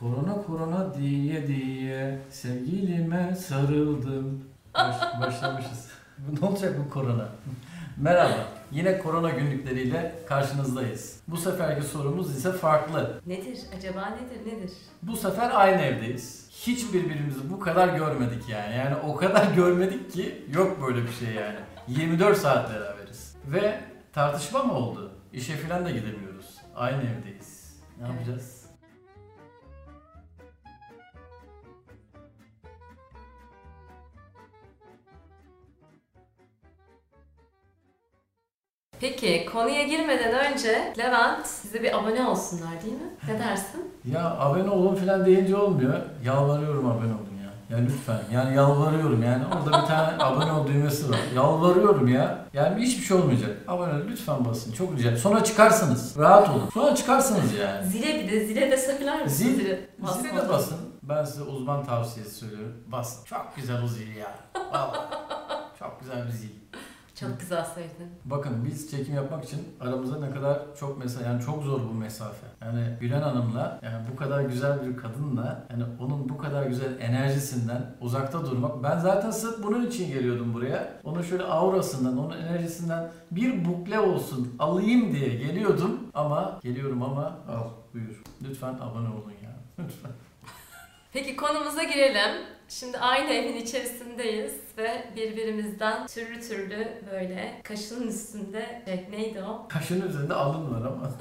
Korona korona diye diye sevgilime sarıldım. Baş, başlamışız. ne olacak bu korona? Merhaba. Yine korona günlükleriyle karşınızdayız. Bu seferki sorumuz ise farklı. Nedir? Acaba nedir? Nedir? Bu sefer aynı evdeyiz. Hiç birbirimizi bu kadar görmedik yani. Yani o kadar görmedik ki yok böyle bir şey yani. 24 saat beraberiz. Ve tartışma mı oldu? İşe falan da gidemiyoruz. Aynı evdeyiz. Ne Evet. yapacağız? Peki konuya girmeden önce Levent size bir abone olsunlar değil mi? Ne dersin? Ya abone olun falan deyince olmuyor. Yalvarıyorum abone olun ya. Ya lütfen. Yani yalvarıyorum yani. Orada bir tane abone ol düğmesi var. Yalvarıyorum ya. Yani hiçbir şey olmayacak. Abone lütfen basın. Çok rica Sonra çıkarsınız. Rahat olun. Sonra çıkarsınız yani. Zile bir de zile de söyler misin? Zil- Zile Zile basmadan. de basın. Ben size uzman tavsiyesi söylüyorum. Basın. Çok güzel o zil ya. Vallahi. Çok güzel bir zil. Çok güzel söyledin. Bakın biz çekim yapmak için aramızda ne kadar çok mesafe yani çok zor bu mesafe. Yani Gülen Hanım'la yani bu kadar güzel bir kadınla yani onun bu kadar güzel enerjisinden uzakta durmak. Ben zaten sırf bunun için geliyordum buraya. Onun şöyle aurasından, onun enerjisinden bir bukle olsun alayım diye geliyordum ama geliyorum ama al buyur. Lütfen abone olun ya. Lütfen. Peki konumuza girelim. Şimdi aynı evin içerisindeyiz ve birbirimizden türlü türlü böyle kaşının üstünde şey, neydi o? Kaşın üzerinde alın var ama.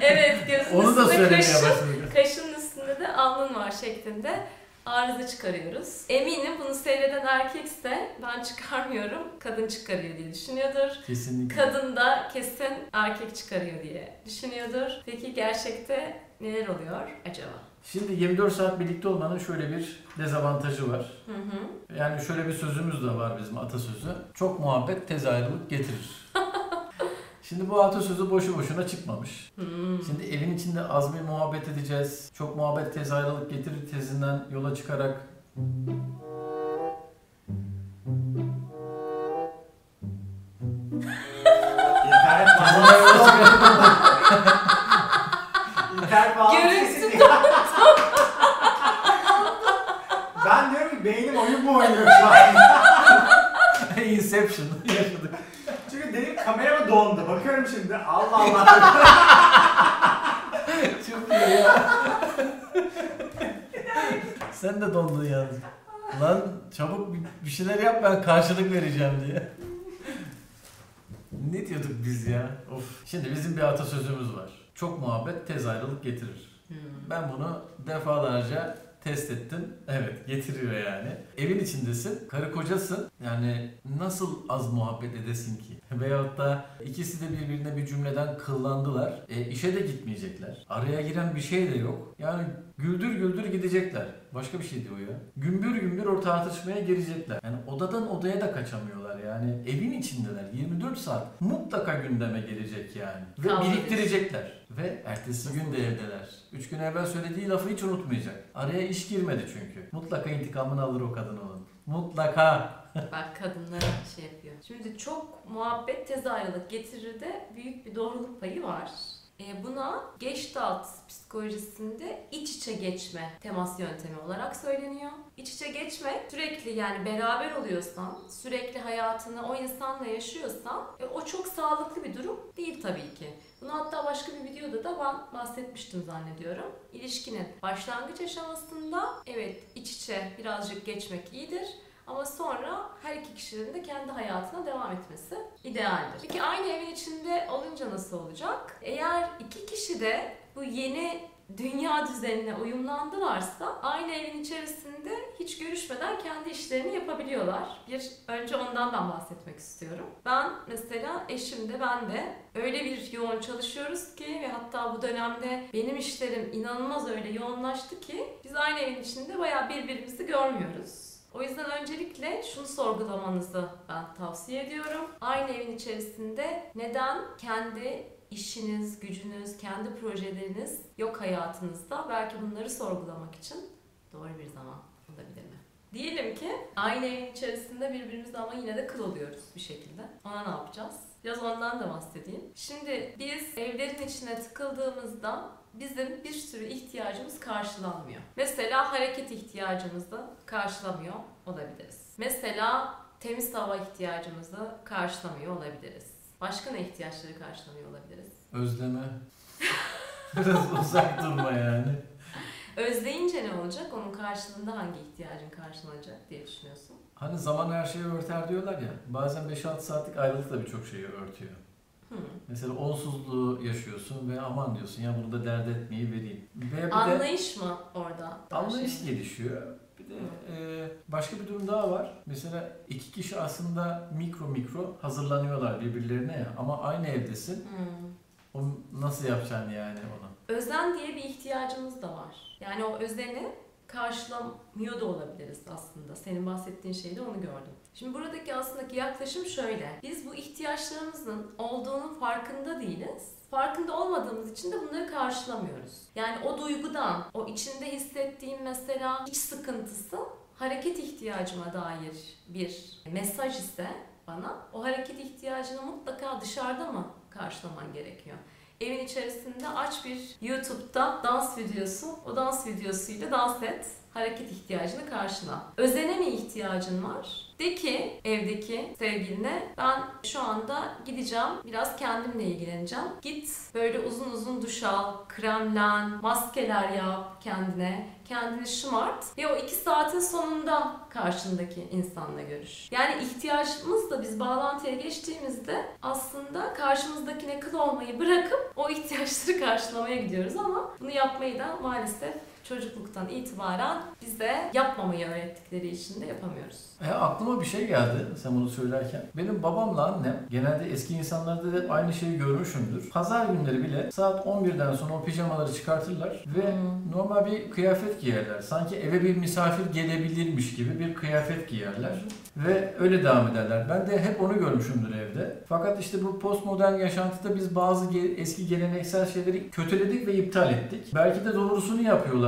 Evet gözün Onu da üstünde söylemeye kaşın, başladık. kaşının üstünde de alnın var şeklinde arıza çıkarıyoruz. Eminim bunu seyreden erkekse ben çıkarmıyorum, kadın çıkarıyor diye düşünüyordur. Kesinlikle. Kadın da kesin erkek çıkarıyor diye düşünüyordur. Peki gerçekte neler oluyor acaba? Şimdi 24 saat birlikte olmanın şöyle bir dezavantajı var. Hı hı. Yani şöyle bir sözümüz de var bizim atasözü. Çok muhabbet tez ayrılık getirir. Şimdi bu atasözü boşu boşuna çıkmamış. Hmm. Şimdi evin içinde az bir muhabbet edeceğiz. Çok muhabbet tez ayrılık getirir tezinden yola çıkarak İnternet tezinden yola çıkarak İnternet bağlantısı Görüntü sesi- Ben diyorum ki beynim oyun mu oynuyor şu an? Inception yaşadık. Çünkü dedim kamera mı dondu? Bakıyorum Allah. Çok iyi ya. Sen de dondun yalnız. Lan çabuk bir- bir şeyler yap ben karşılık vereceğim diye. Ne diyorduk biz ya? Of. Şimdi bizim bir atasözümüz var. Çok muhabbet tez ayrılık getirir. Hmm. Ben bunu defalarca test ettim. Evet getiriyor yani. Evin içindesin, karı kocasın. Yani nasıl az muhabbet edesin ki? Veyahut da ikisi de birbirine bir cümleden kıllandılar. E, işe de gitmeyecekler. Araya giren bir şey de yok. Yani güldür güldür gidecekler. Başka bir şey diyor ya. Gümbür gümbür o tartışmaya girecekler. Yani odadan odaya da kaçamıyorlar yani. Evin içindeler. 24 saat mutlaka gündeme gelecek yani. Ve Kavga biriktirecekler. Ve ertesi gün de evdeler. Üç gün evvel söylediği lafı hiç unutmayacak. Araya iş girmedi çünkü. Mutlaka intikamını alır o kadın onun. Mutlaka. Bak kadınlara şey yapıyor. Şimdi çok muhabbet tez ayrılık getirir de büyük bir doğruluk payı var. E, buna Gestalt psikolojisinde iç içe geçme temas yöntemi olarak söyleniyor. İç içe geçmek sürekli yani beraber oluyorsan, sürekli hayatını o insanla yaşıyorsan e, o çok sağlıklı bir durum değil tabii ki. Bunu hatta başka bir videoda da ben bahsetmiştim zannediyorum. İlişkinin başlangıç aşamasında evet iç içe birazcık geçmek iyidir. Ama sonra her iki kişinin de kendi hayatına devam etmesi idealdir. Peki aynı evin içinde olunca nasıl olacak? Eğer iki kişi de bu yeni dünya düzenine uyumlandılarsa aynı evin içerisinde hiç görüşmeden kendi işlerini yapabiliyorlar. Bir önce ondan ben bahsetmek istiyorum. Ben mesela eşim de ben de öyle bir yoğun çalışıyoruz ki ve hatta bu dönemde benim işlerim inanılmaz öyle yoğunlaştı ki biz aynı evin içinde bayağı birbirimizi görmüyoruz. O yüzden öncelikle şunu sorgulamanızı ben tavsiye ediyorum. Aynı evin içerisinde neden kendi işiniz, gücünüz, kendi projeleriniz yok hayatınızda? Belki bunları sorgulamak için doğru bir zaman olabilir mi? Diyelim ki aynı evin içerisinde birbirimize ama yine de kıl oluyoruz bir şekilde. Ona ne yapacağız? Biraz ondan da bahsedeyim. Şimdi biz evlerin içine tıkıldığımızda bizim bir sürü ihtiyacımız karşılanmıyor. Mesela hareket ihtiyacımızı karşılamıyor olabiliriz. Mesela temiz hava ihtiyacımızı karşılamıyor olabiliriz. Başka ne ihtiyaçları karşılamıyor olabiliriz? Özleme. Biraz uzak durma yani. Özleyince ne olacak? Onun karşılığında hangi ihtiyacın karşılanacak diye düşünüyorsun. Hani zaman her şeyi örter diyorlar ya. Bazen 5-6 saatlik ayrılık da birçok şeyi örtüyor. Hmm. Mesela onsuzluğu yaşıyorsun ve aman diyorsun ya bunu da dert etmeyi vereyim. Ve bir de Anlayış mı orada? anlayış gelişiyor. Bir de e, başka bir durum daha var. Mesela iki kişi aslında mikro mikro hazırlanıyorlar birbirlerine ya. Ama aynı evdesin. Hmm. O nasıl yapacaksın yani onu? Özen diye bir ihtiyacımız da var. Yani o özeni karşılamıyor da olabiliriz aslında. Senin bahsettiğin şeyde onu gördüm. Şimdi buradaki aslında yaklaşım şöyle. Biz bu ihtiyaçlarımızın olduğunun farkında değiliz. Farkında olmadığımız için de bunları karşılamıyoruz. Yani o duygudan, o içinde hissettiğim mesela iç sıkıntısı hareket ihtiyacıma dair bir mesaj ise bana o hareket ihtiyacını mutlaka dışarıda mı karşılaman gerekiyor? Evin içerisinde aç bir YouTube'da dans videosu. O dans videosuyla dans et. Hareket ihtiyacını karşıla. Özene mi ihtiyacın var? De ki evdeki sevgiline ben şu anda gideceğim biraz kendimle ilgileneceğim. Git böyle uzun uzun duş al, kremlen, maskeler yap kendine, kendini şımart ve o iki saatin sonunda karşındaki insanla görüş. Yani ihtiyacımızla biz bağlantıya geçtiğimizde aslında karşımızdakine kıl olmayı bırakıp o ihtiyaçları karşılamaya gidiyoruz ama bunu yapmayı da maalesef çocukluktan itibaren bize yapmamayı öğrettikleri için de yapamıyoruz. E, aklıma bir şey geldi sen bunu söylerken. Benim babamla annem genelde eski insanlarda da hep aynı şeyi görmüşümdür. Pazar günleri bile saat 11'den sonra o pijamaları çıkartırlar ve Hmm. normal bir kıyafet giyerler. Sanki eve bir misafir gelebilirmiş gibi bir kıyafet giyerler. Ve öyle devam ederler. Ben de hep onu görmüşümdür evde. Fakat işte bu postmodern yaşantıda biz bazı ge- eski geleneksel şeyleri kötüledik ve iptal ettik. Belki de doğrusunu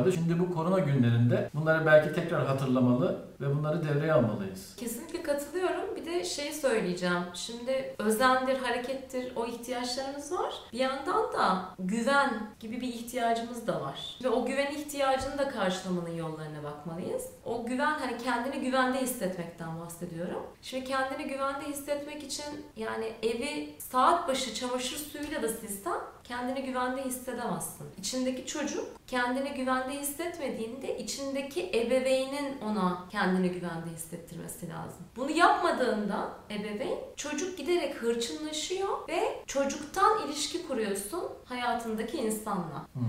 yapıyorlardı. Şimdi bu korona günlerinde bunları belki tekrar hatırlamalı ve bunları devreye almalıyız. Kesinlikle katılıyorum. Bir de şey söyleyeceğim. Şimdi özendir, harekettir o ihtiyaçlarımız var. Bir yandan da güven gibi bir ihtiyacımız da var. Ve o güven ihtiyacını da karşılamanın yollarına bakmalıyız. O güven hani kendini güvende hissetmekten bahsediyorum. Şimdi kendini güvende hissetmek için yani evi saat başı çamaşır suyuyla da silsen kendini güvende hissedemezsin. İçindeki çocuk kendini güvende hissetmediğinde içindeki ebeveynin ona kendini güvende hissettirmesi lazım. Bunu yapmadığında ebeveyn çocuk giderek hırçınlaşıyor ve çocuktan ilişki kuruyorsun hayatındaki insanla. Hmm.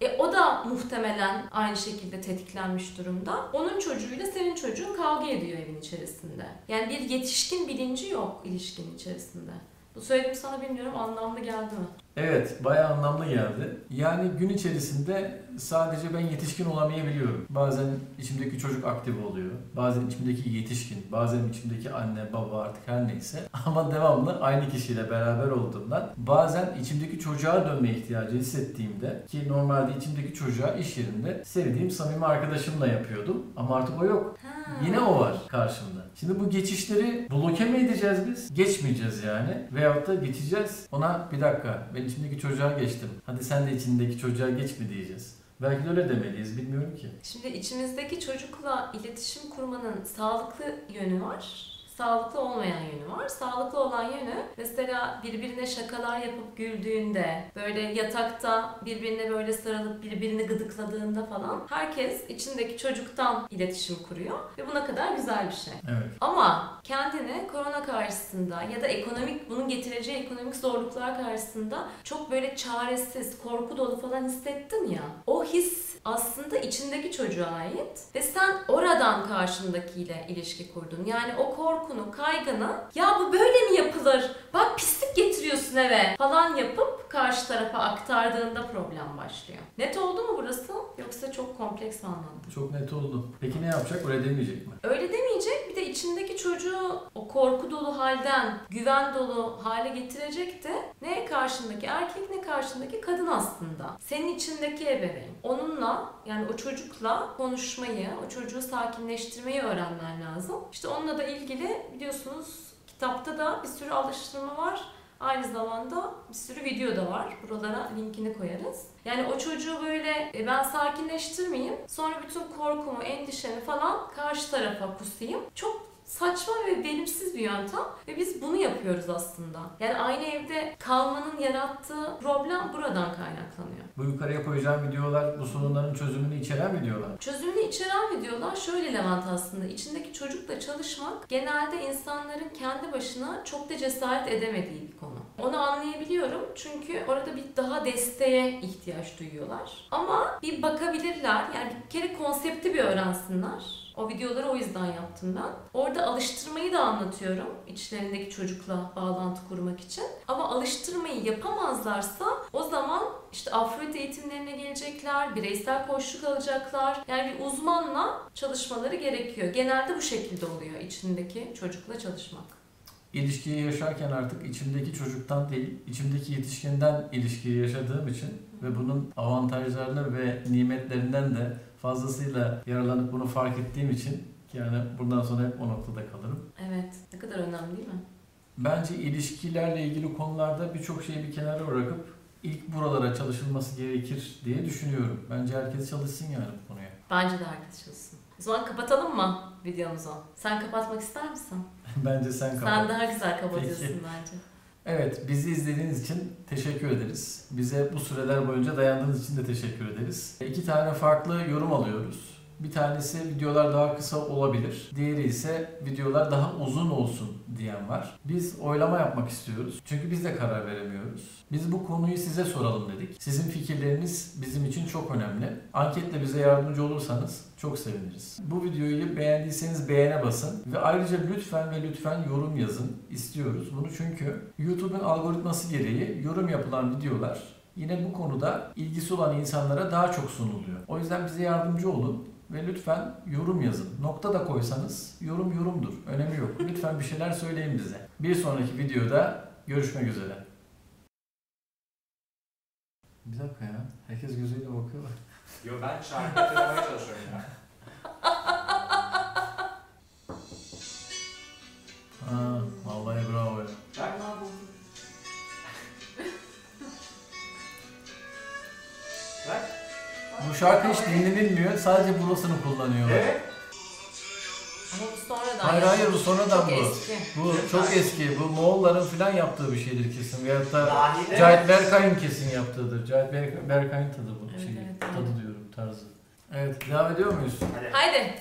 E o da muhtemelen aynı şekilde tetiklenmiş durumda. Onun çocuğuyla senin çocuğun kavga ediyor evin içerisinde. Yani bir yetişkin bilinci yok ilişkinin içerisinde. Bu söylediğim sana bilmiyorum anlamlı geldi mi? Evet, bayağı anlamlı geldi. Yani gün içerisinde sadece ben yetişkin olamayabiliyorum. Bazen içimdeki çocuk aktif oluyor. Bazen içimdeki yetişkin, bazen içimdeki anne, baba artık her neyse. Ama devamlı aynı kişiyle beraber olduğumdan bazen içimdeki çocuğa dönme ihtiyacı hissettiğimde ki normalde içimdeki çocuğa iş yerinde sevdiğim samimi arkadaşımla yapıyordum. Ama artık o yok. Ha. Yine o var karşımda. Şimdi bu geçişleri bloke mi edeceğiz biz? Geçmeyeceğiz yani. Veyahut da geçeceğiz. Ona bir dakika ben içimdeki çocuğa geçtim. Hadi sen de içindeki çocuğa geç mi diyeceğiz. Belki de öyle demeliyiz bilmiyorum ki. Şimdi içimizdeki çocukla iletişim kurmanın sağlıklı yönü var. Sağlıklı olmayan yönü var. Sağlıklı olan yönü mesela birbirine şakalar yapıp güldüğünde, böyle yatakta birbirine böyle sarılıp birbirini gıdıkladığında falan herkes içindeki çocuktan iletişim kuruyor ve bu ne kadar güzel bir şey. Evet. Ama kendini korona karşısında ya da ekonomik bunun getireceği ekonomik zorluklar karşısında çok böyle çaresiz, korku dolu falan hissettin ya. O his aslında içindeki çocuğa ait ve sen oradan karşındakiyle ilişki kurdun. Yani o korkunu, kaygını ya bu böyle mi yapılır? Bak pislik getiriyorsun eve falan yapıp karşı tarafa aktardığında problem başlıyor. Net oldu mu burası? Yoksa çok kompleks mi anladım? Çok net oldu. Peki ne yapacak? Öyle demeyecek mi? Öyle demeyecek. Bir de içindeki çocuğu o korku dolu halden güven dolu hale getirecek de ne karşındaki erkek ne karşındaki kadın aslında. Senin içindeki ebeveyn. Onunla yani o çocukla konuşmayı, o çocuğu sakinleştirmeyi öğrenmen lazım. İşte onunla da ilgili biliyorsunuz kitapta da bir sürü alıştırma var. Aynı zamanda bir sürü video da var. Buralara linkini koyarız. Yani o çocuğu böyle e, ben sakinleştirmeyeyim. Sonra bütün korkumu, endişemi falan karşı tarafa kusayım. Çok saçma ve verimsiz bir yöntem ve biz bunu yapıyoruz aslında. Yani aynı evde kalmanın yarattığı problem buradan kaynaklanıyor. Bu yukarıya koyacağım videolar bu sorunların çözümünü içeren videolar. Çözümünü içeren videolar şöyle Levent aslında. içindeki çocukla çalışmak genelde insanların kendi başına çok da cesaret edemediği bir konu. Onu anlayabiliyorum çünkü orada bir daha desteğe ihtiyaç duyuyorlar. Ama bir bakabilirler yani bir kere konsepti bir öğrensinler. O videoları o yüzden yaptım ben. Orada alıştırmayı da anlatıyorum içlerindeki çocukla bağlantı kurmak için. Ama alıştırmayı yapamazlarsa o zaman işte Afrodit eğitimlerine gelecekler, bireysel koçluk alacaklar. Yani bir uzmanla çalışmaları gerekiyor. Genelde bu şekilde oluyor içindeki çocukla çalışmak. İlişkiyi yaşarken artık içimdeki çocuktan değil, içimdeki yetişkinden ilişkiyi yaşadığım için ve bunun avantajlarını ve nimetlerinden de fazlasıyla yararlanıp bunu fark ettiğim için yani bundan sonra hep o noktada kalırım. Evet, ne kadar önemli değil mi? Bence ilişkilerle ilgili konularda birçok şeyi bir kenara bırakıp ilk buralara çalışılması gerekir diye düşünüyorum. Bence herkes çalışsın yani bu konuya. Bence de herkes çalışsın. O zaman kapatalım mı videomuzu? Sen kapatmak ister misin? Bence sen kapat. Sen daha güzel kapatıyorsun Peki. bence. Evet, bizi izlediğiniz için teşekkür ederiz. Bize bu süreler boyunca dayandığınız için de teşekkür ederiz. İki tane farklı yorum alıyoruz. Bir tanesi videolar daha kısa olabilir. Diğeri ise videolar daha uzun olsun diyen var. Biz oylama yapmak istiyoruz. Çünkü biz de karar veremiyoruz. Biz bu konuyu size soralım dedik. Sizin fikirleriniz bizim için çok önemli. Anketle bize yardımcı olursanız çok seviniriz. Bu videoyu beğendiyseniz beğene basın ve ayrıca lütfen ve lütfen yorum yazın istiyoruz. Bunu çünkü YouTube'un algoritması gereği yorum yapılan videolar yine bu konuda ilgisi olan insanlara daha çok sunuluyor. O yüzden bize yardımcı olun ve lütfen yorum yazın. Nokta da koysanız yorum yorumdur. Önemi yok. Lütfen bir şeyler söyleyin bize. Bir sonraki videoda görüşmek üzere. Bir dakika ya. Herkes gözüyle bakıyor. Yo ben şarkı hatırlamaya çalışıyorum ya. Ha, vallahi bravo ya. Bu şarkı hiç dinlenilmiyor. Sadece burasını kullanıyorlar. Evet. Ama bu sonradan Hayır hayır bu sonradan Çok bu. eski. Bu çok eski. Bu Moğolların falan yaptığı bir şeydir kesin. Veyahut da Dahide. Cahit Berkay'ın kesin yaptığıdır. Cahit Berk- Berkay'ın tadı bu. Evet, şey, evet, tadı diyorum tarzı. Evet devam ediyor muyuz? Hadi. Haydi